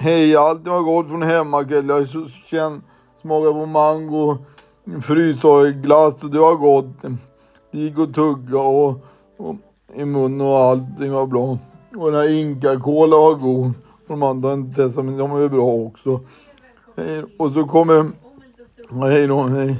Hej, allt var gott från hemmakväll. Jag känn, smakade på mango, frysglass och det var gott. Det gick att tugga och, och i munnen och allting var bra. Och den här Inca-Cola var god. De andra har inte testat men de är bra också. Hej, och så kommer... Hej då, hej.